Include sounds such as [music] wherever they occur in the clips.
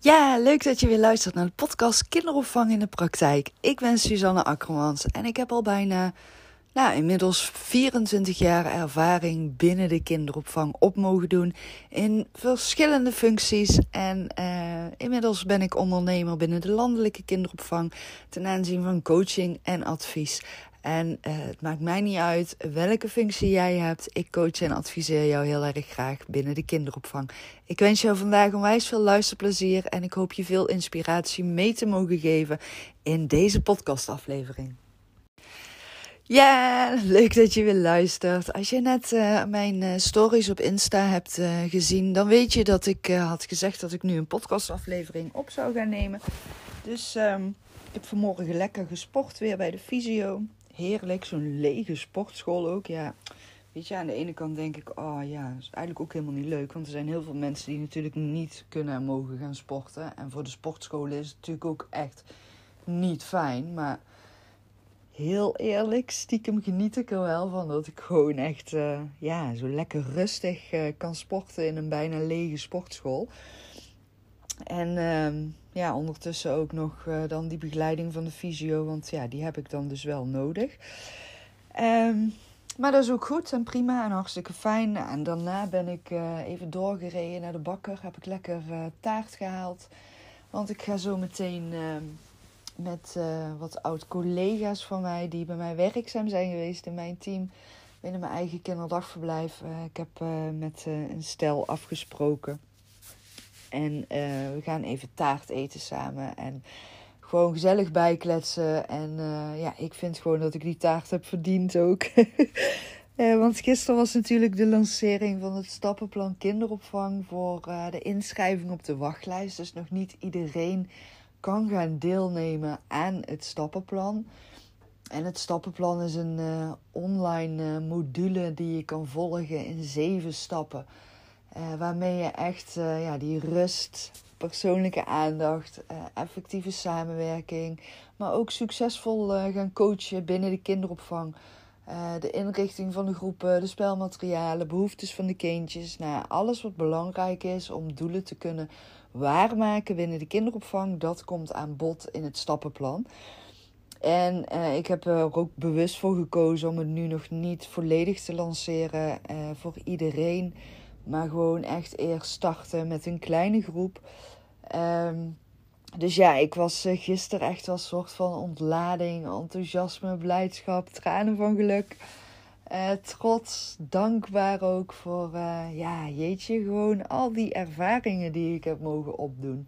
Ja, leuk dat je weer luistert naar de podcast Kinderopvang in de Praktijk. Ik ben Suzanne Akkermans en ik heb al bijna, nou, inmiddels 24 jaar ervaring binnen de kinderopvang op mogen doen in verschillende functies. En uh, inmiddels ben ik ondernemer binnen de landelijke kinderopvang ten aanzien van coaching en advies. En uh, het maakt mij niet uit welke functie jij hebt. Ik coach en adviseer jou heel erg graag binnen de kinderopvang. Ik wens jou vandaag onwijs veel luisterplezier en ik hoop je veel inspiratie mee te mogen geven in deze podcastaflevering. Ja, leuk dat je weer luistert. Als je net uh, mijn uh, stories op Insta hebt gezien, dan weet je dat ik had gezegd dat ik nu een podcastaflevering op zou gaan nemen. Dus um, ik heb vanmorgen lekker gesport weer bij de fysio heerlijk. Zo'n lege sportschool ook. Ja, weet je, aan de ene kant denk ik, oh ja, dat is eigenlijk ook helemaal niet leuk. Want er zijn heel veel mensen die natuurlijk niet kunnen en mogen gaan sporten. En voor de sportscholen is het natuurlijk ook echt niet fijn. Maar heel eerlijk, stiekem geniet ik er wel van dat ik gewoon echt, uh, ja, zo lekker rustig uh, kan sporten in een bijna lege sportschool. En uh, ja, ondertussen ook nog uh, dan die begeleiding van de fysio, want ja, die heb ik dan dus wel nodig. Um, maar dat is ook goed en prima en hartstikke fijn. En daarna ben ik uh, even doorgereden naar de bakker, heb ik lekker uh, taart gehaald. Want ik ga zo meteen ehm, met wat oud-collega's van mij die bij mij werkzaam zijn geweest in mijn team binnen mijn eigen kinderdagverblijf. ik heb met een stel afgesproken en uh, we gaan even taart eten samen. En gewoon gezellig bijkletsen. En uh, ja, ik vind gewoon dat ik die taart heb verdiend ook. uh, [laughs] want gisteren was natuurlijk de lancering van het stappenplan kinderopvang voor de inschrijving op de wachtlijst. Dus nog niet iedereen kan gaan deelnemen aan het stappenplan. En het stappenplan is een online module die je kan volgen in zeven stappen. Uh, waarmee je echt uh, ja, die rust, persoonlijke aandacht, uh, effectieve samenwerking, maar ook succesvol gaan coachen binnen de kinderopvang. de inrichting van de groepen, de spelmaterialen, behoeftes van de kindjes. Nou, alles wat belangrijk is om doelen te kunnen waarmaken binnen de kinderopvang, dat komt aan bod in het stappenplan. En ik heb er ook bewust voor gekozen om het nu nog niet volledig te lanceren voor iedereen. Maar gewoon echt eerst starten met een kleine groep. Um, dus ja, ik was uh, gisteren echt als soort van ontlading, enthousiasme, blijdschap, tranen van geluk. Uh, trots, dankbaar ook voor, uh, ja, jeetje, gewoon al die ervaringen die ik heb mogen opdoen.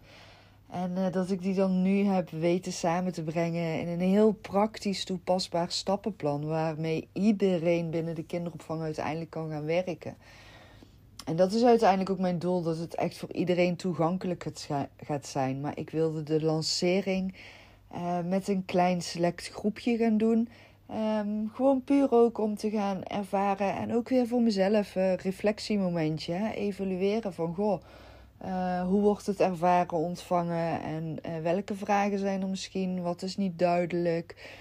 En dat ik die dan nu heb weten samen te brengen in een heel praktisch toepasbaar stappenplan. Waarmee iedereen binnen de kinderopvang uiteindelijk kan gaan werken. En dat is uiteindelijk ook mijn doel, dat het echt voor iedereen toegankelijk gaat zijn. Maar ik wilde de lancering uh, met een klein select groepje gaan doen. Um, gewoon puur ook om te gaan ervaren en ook weer voor mezelf een reflectiemomentje. Hè? Evalueren van, goh, uh, hoe wordt het ervaren, ontvangen en uh, welke vragen zijn er misschien, wat is niet duidelijk.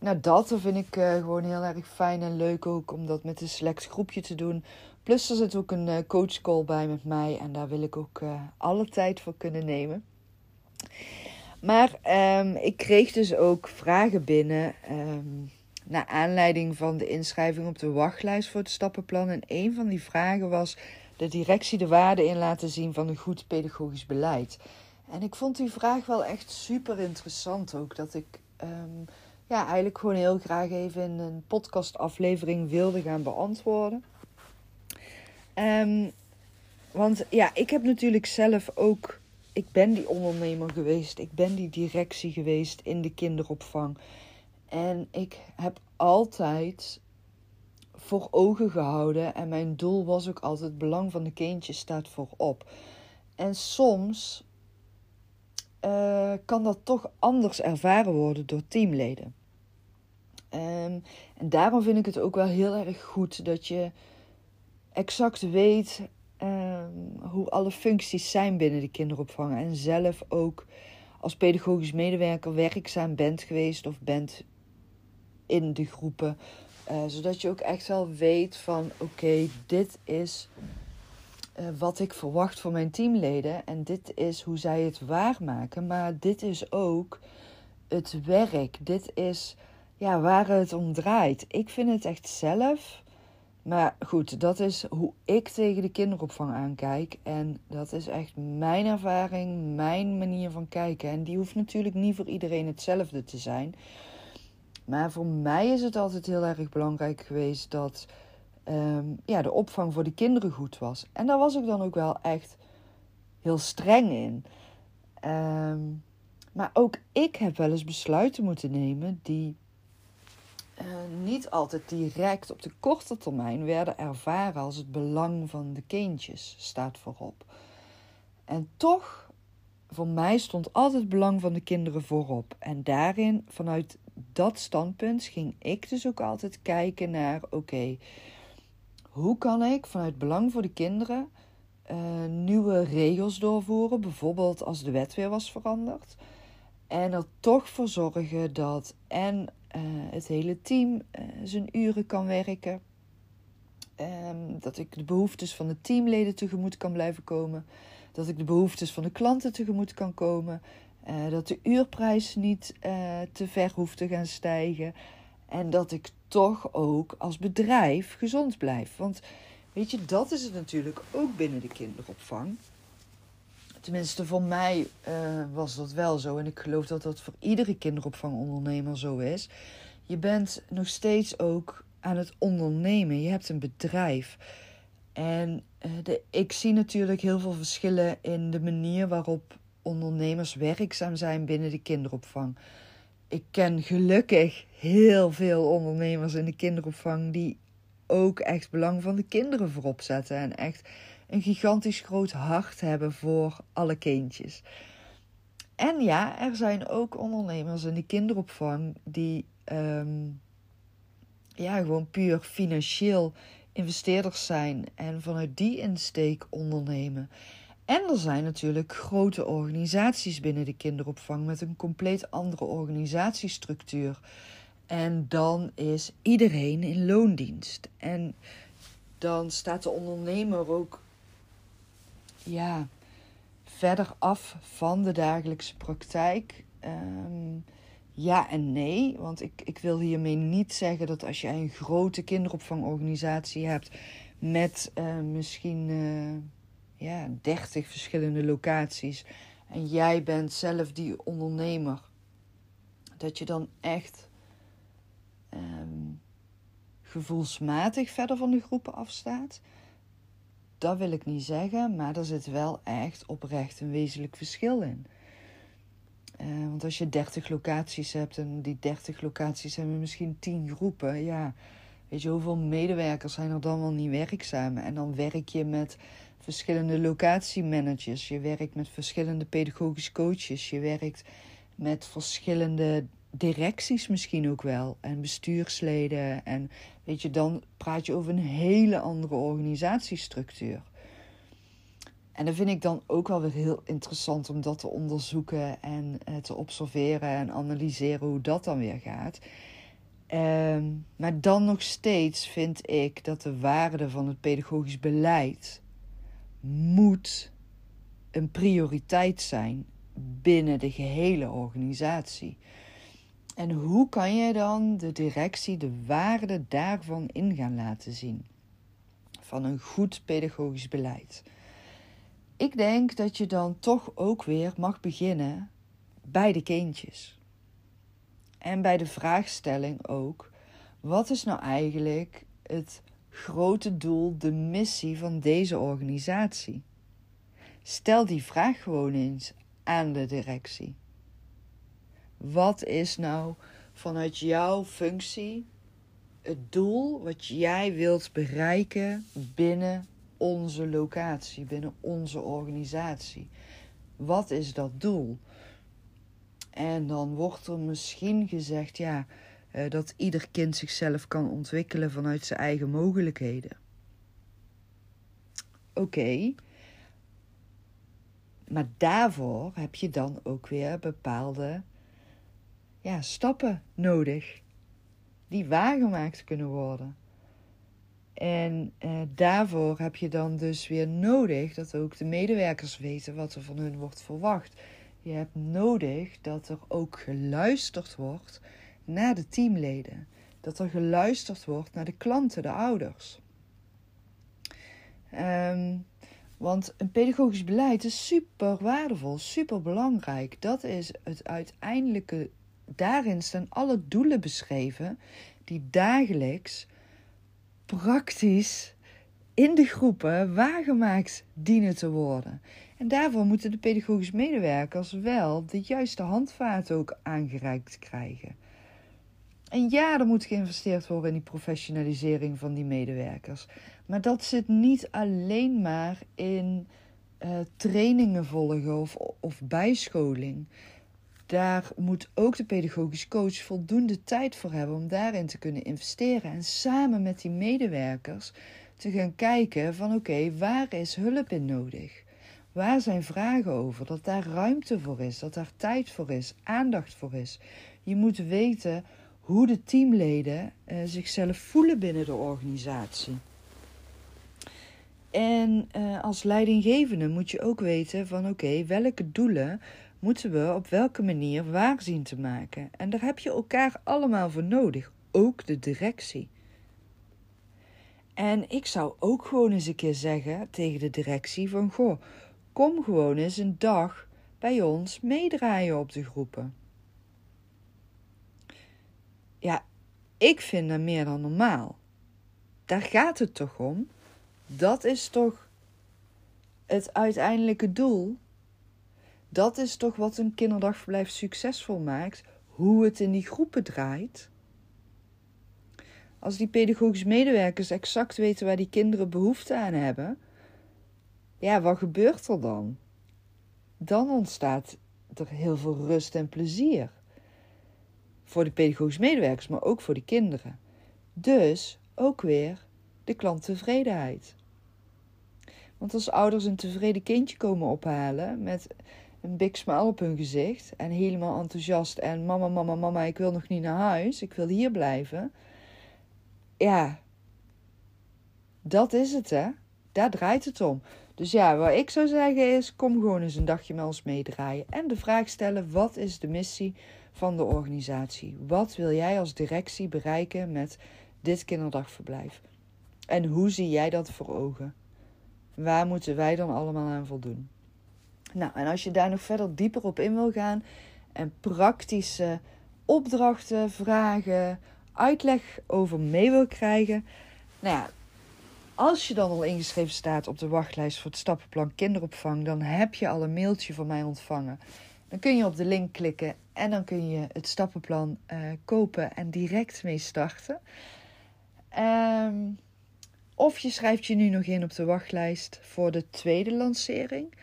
Nou, dat vind ik gewoon heel erg fijn en leuk ook om dat met een select groepje te doen. Plus er zit ook een uh, coachcall bij met mij en daar wil ik ook uh, alle tijd voor kunnen nemen. Maar um, ik kreeg dus ook vragen binnen um, naar aanleiding van de inschrijving op de wachtlijst voor het stappenplan. En een van die vragen was de directie de waarde in laten zien van een goed pedagogisch beleid. En ik vond die vraag wel echt super interessant ook. Dat ik um, ja, eigenlijk gewoon heel graag even in een podcastaflevering wilde gaan beantwoorden. Um, want ja, ik heb natuurlijk zelf ook. Ik ben die ondernemer geweest. Ik ben die directie geweest in de kinderopvang. En ik heb altijd voor ogen gehouden. En mijn doel was ook altijd: het belang van de kindje staat voorop. En soms uh, kan dat toch anders ervaren worden door teamleden. Um, en daarom vind ik het ook wel heel erg goed dat je exact weet um, hoe alle functies zijn binnen de kinderopvang. En zelf ook als pedagogisch medewerker werkzaam bent geweest of bent in de groepen. Uh, zodat je ook echt wel weet van oké, dit is eh, wat ik verwacht van mijn teamleden. En dit is hoe zij het waarmaken. Maar dit is ook het werk. Dit is ja, waar het om draait. Ik vind het echt zelf. Maar goed, dat is hoe ik tegen de kinderopvang aankijk. En dat is echt mijn ervaring, mijn manier van kijken. En die hoeft natuurlijk niet voor iedereen hetzelfde te zijn. Maar voor mij is het altijd heel erg belangrijk geweest dat Ehm, ja, de opvang voor de kinderen goed was. En daar was ik dan ook wel echt heel streng in. Ehm, maar ook ik heb wel eens besluiten moeten nemen die uh, niet altijd direct op de korte termijn werden ervaren als het belang van de kindjes staat voorop. En toch, voor mij stond altijd het belang van de kinderen voorop. En daarin, vanuit dat standpunt, ging ik dus ook altijd kijken naar: oké, hoe kan ik vanuit belang voor de kinderen uh, nieuwe regels doorvoeren, bijvoorbeeld als de wet weer was veranderd. En er toch voor zorgen dat en uh, het hele team uh, zijn uren kan werken. Um, dat ik de behoeftes van de teamleden tegemoet kan blijven komen. Dat ik de behoeftes van de klanten tegemoet kan komen. dat de uurprijs niet te ver hoeft te gaan stijgen. En dat ik toch ook als bedrijf gezond blijf. Want weet je, dat is het natuurlijk ook binnen de kinderopvang. Tenminste, voor mij uh, was dat wel zo. En ik geloof dat dat voor iedere kinderopvangondernemer zo is. Je bent nog steeds ook aan het ondernemen. Je hebt een bedrijf. En uh, de, ik zie natuurlijk heel veel verschillen in de manier waarop ondernemers werkzaam zijn binnen de kinderopvang ik ken gelukkig heel veel ondernemers in de kinderopvang die ook echt belang van de kinderen voorop zetten. En echt een gigantisch groot hart hebben voor alle kindjes. En ja, er zijn ook ondernemers in de kinderopvang die ehm, ja, gewoon puur financieel investeerders zijn en vanuit die insteek ondernemen. En er zijn natuurlijk grote organisaties binnen de kinderopvang met een compleet andere organisatiestructuur. En dan is iedereen in loondienst. En dan staat de ondernemer ook ja, verder af van de dagelijkse praktijk. Ehm, ja en nee, want ik, ik wil hiermee niet zeggen dat als je een grote kinderopvangorganisatie hebt met uh, misschien. Uh, ja, 30 verschillende locaties. En jij bent zelf die ondernemer. Dat je dan echt ehm, gevoelsmatig verder van de groepen afstaat. Dat wil ik niet zeggen, maar er zit wel echt oprecht een wezenlijk verschil in. Uh, want als je 30 locaties hebt en die 30 locaties hebben misschien 10 groepen, ja, weet je hoeveel medewerkers zijn er dan wel niet werkzaam? En dan werk je met verschillende locatiemanagers, je werkt met verschillende pedagogische coaches, je werkt met verschillende directies misschien ook wel en bestuursleden. En weet je, dan praat je over een hele andere organisatiestructuur. En dat vind ik dan ook wel weer heel interessant om dat te onderzoeken en eh, te observeren en analyseren hoe dat dan weer gaat. Ehm, maar dan nog steeds vind ik dat de waarde van het pedagogisch beleid moet een prioriteit zijn binnen de gehele organisatie. En hoe kan je dan de directie de waarde daarvan in gaan laten zien? Van een goed pedagogisch beleid. Ik denk dat je dan toch ook weer mag beginnen bij de kindjes. En bij de vraagstelling ook: wat is nou eigenlijk het grote doel, de missie van deze organisatie? Stel die vraag gewoon eens aan de directie. Wat is nou vanuit jouw functie het doel wat jij wilt bereiken binnen onze locatie, binnen onze organisatie? Wat is dat doel? En dan wordt er misschien gezegd, ja, uh, dat ieder kind zichzelf kan ontwikkelen vanuit zijn eigen mogelijkheden. Oké. Maar daarvoor heb je dan ook weer bepaalde ja, stappen nodig. Die waargemaakt kunnen worden. En uh, daarvoor heb je dan dus weer nodig dat ook de medewerkers weten wat er van hun wordt verwacht. Je hebt nodig dat er ook geluisterd wordt naar de teamleden. Dat er geluisterd wordt naar de klanten, de ouders. Um, want een pedagogisch beleid is super waardevol, super belangrijk. Dat is het uiteindelijke. Daarin staan alle doelen beschreven die dagelijks praktisch in de groepen waargemaakt dienen te worden. En daarvoor moeten de pedagogisch medewerkers wel de juiste handvaten ook aangereikt krijgen. En ja, er moet geïnvesteerd worden in die professionalisering van die medewerkers. Maar dat zit niet alleen maar in uh, trainingen volgen of, of bijscholing. Daar moet ook de pedagogisch coach voldoende tijd voor hebben om daarin te kunnen investeren. En samen met die medewerkers te gaan kijken van oké, waar is hulp in nodig? Waar zijn vragen over? Dat daar ruimte voor is, dat daar tijd voor is, aandacht voor is. Je moet weten hoe de teamleden uh, zichzelf voelen binnen de organisatie. En uh, als leidinggevende moet je ook weten van oké, welke doelen moeten we op welke manier waar zien te maken. En daar heb je elkaar allemaal voor nodig, ook de directie. En ik zou ook gewoon eens een keer zeggen tegen de directie van goh, kom gewoon eens een dag bij ons meedraaien op de groepen. Ja, ik vind dat meer dan normaal. Daar gaat het toch om? Dat is toch het uiteindelijke doel? Dat is toch wat een kinderdagverblijf succesvol maakt? Hoe het in die groepen draait? Als die pedagogische medewerkers exact weten waar die kinderen behoefte aan hebben, ja, wat gebeurt er dan? Dan ontstaat er heel veel rust en plezier. Voor de pedagogische medewerkers, maar ook voor de kinderen. Dus ook weer de klanttevredenheid. Want als ouders een tevreden kindje komen ophalen met een big smile op hun gezicht en helemaal enthousiast en mama, mama, mama, ik wil nog niet naar huis, ik wil hier blijven. Ja, dat is het hè. Daar draait het om. Dus ja, wat ik zou zeggen is: kom gewoon eens een dagje met ons meedraaien. En de vraag stellen: wat is de missie van de organisatie? Wat wil jij als directie bereiken met dit kinderdagverblijf? En hoe zie jij dat voor ogen? Waar moeten wij dan allemaal aan voldoen? Nou, en als je daar nog verder dieper op in wil gaan en praktische opdrachten, vragen, uitleg over mee wil krijgen, nou ja, als je dan al ingeschreven staat op de wachtlijst voor het stappenplan kinderopvang, dan heb je al een mailtje van mij ontvangen. Dan kun je op de link klikken en dan kun je het stappenplan uh, kopen en direct mee starten. Um, of je schrijft je nu nog in op de wachtlijst voor de tweede lancering.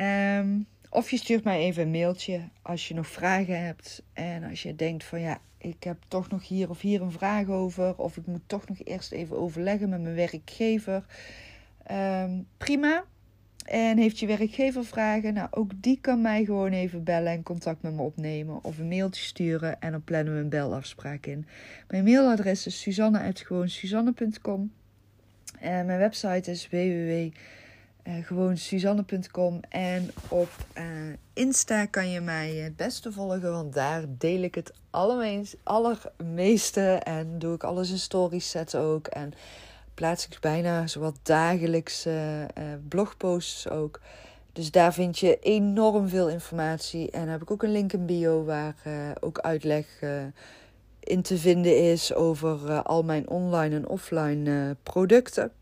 Um, of je stuurt mij even een mailtje als je nog vragen hebt. En als je denkt van ja, ik heb toch nog hier of hier een vraag over. Of ik moet toch nog eerst even overleggen met mijn werkgever. Um, prima. En heeft je werkgever vragen? Nou, ook die kan mij gewoon even bellen en contact met me opnemen. Of een mailtje sturen en dan plannen we een belafspraak in. Mijn mailadres is suzanne.gewoonsuzanne.com. En mijn website is www.gewoonsuzanne.com. En op uh, Insta kan je mij het beste volgen, want daar deel ik het allermeeste. En doe ik alles in stories zetten ook. En plaats ik bijna zowat dagelijks uh, blogposts ook. Dus daar vind je enorm veel informatie. En heb ik ook een link in bio waar ook uitleg in te vinden is over al mijn online en offline producten.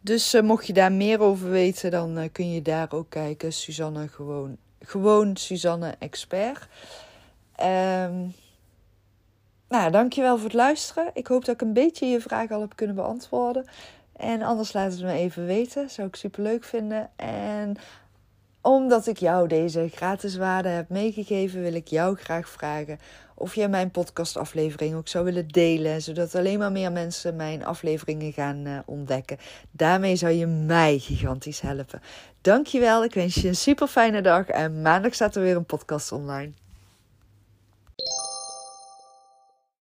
Dus mocht je daar meer over weten, dan kun je daar ook kijken. Suzanne gewoon, gewoon Suzanne Expert. Um, nou, dankjewel voor het luisteren. Ik hoop dat ik een beetje je vraag al heb kunnen beantwoorden. En anders laat het me even weten. Zou ik super leuk vinden. En omdat ik jou deze gratis waarde heb meegegeven, wil ik jou graag vragen of jij mijn podcastaflevering ook zou willen delen, zodat alleen maar meer mensen mijn afleveringen gaan uh, ontdekken. Daarmee zou je mij gigantisch helpen. Dankjewel, ik wens je een super fijne dag en maandag staat er weer een podcast online.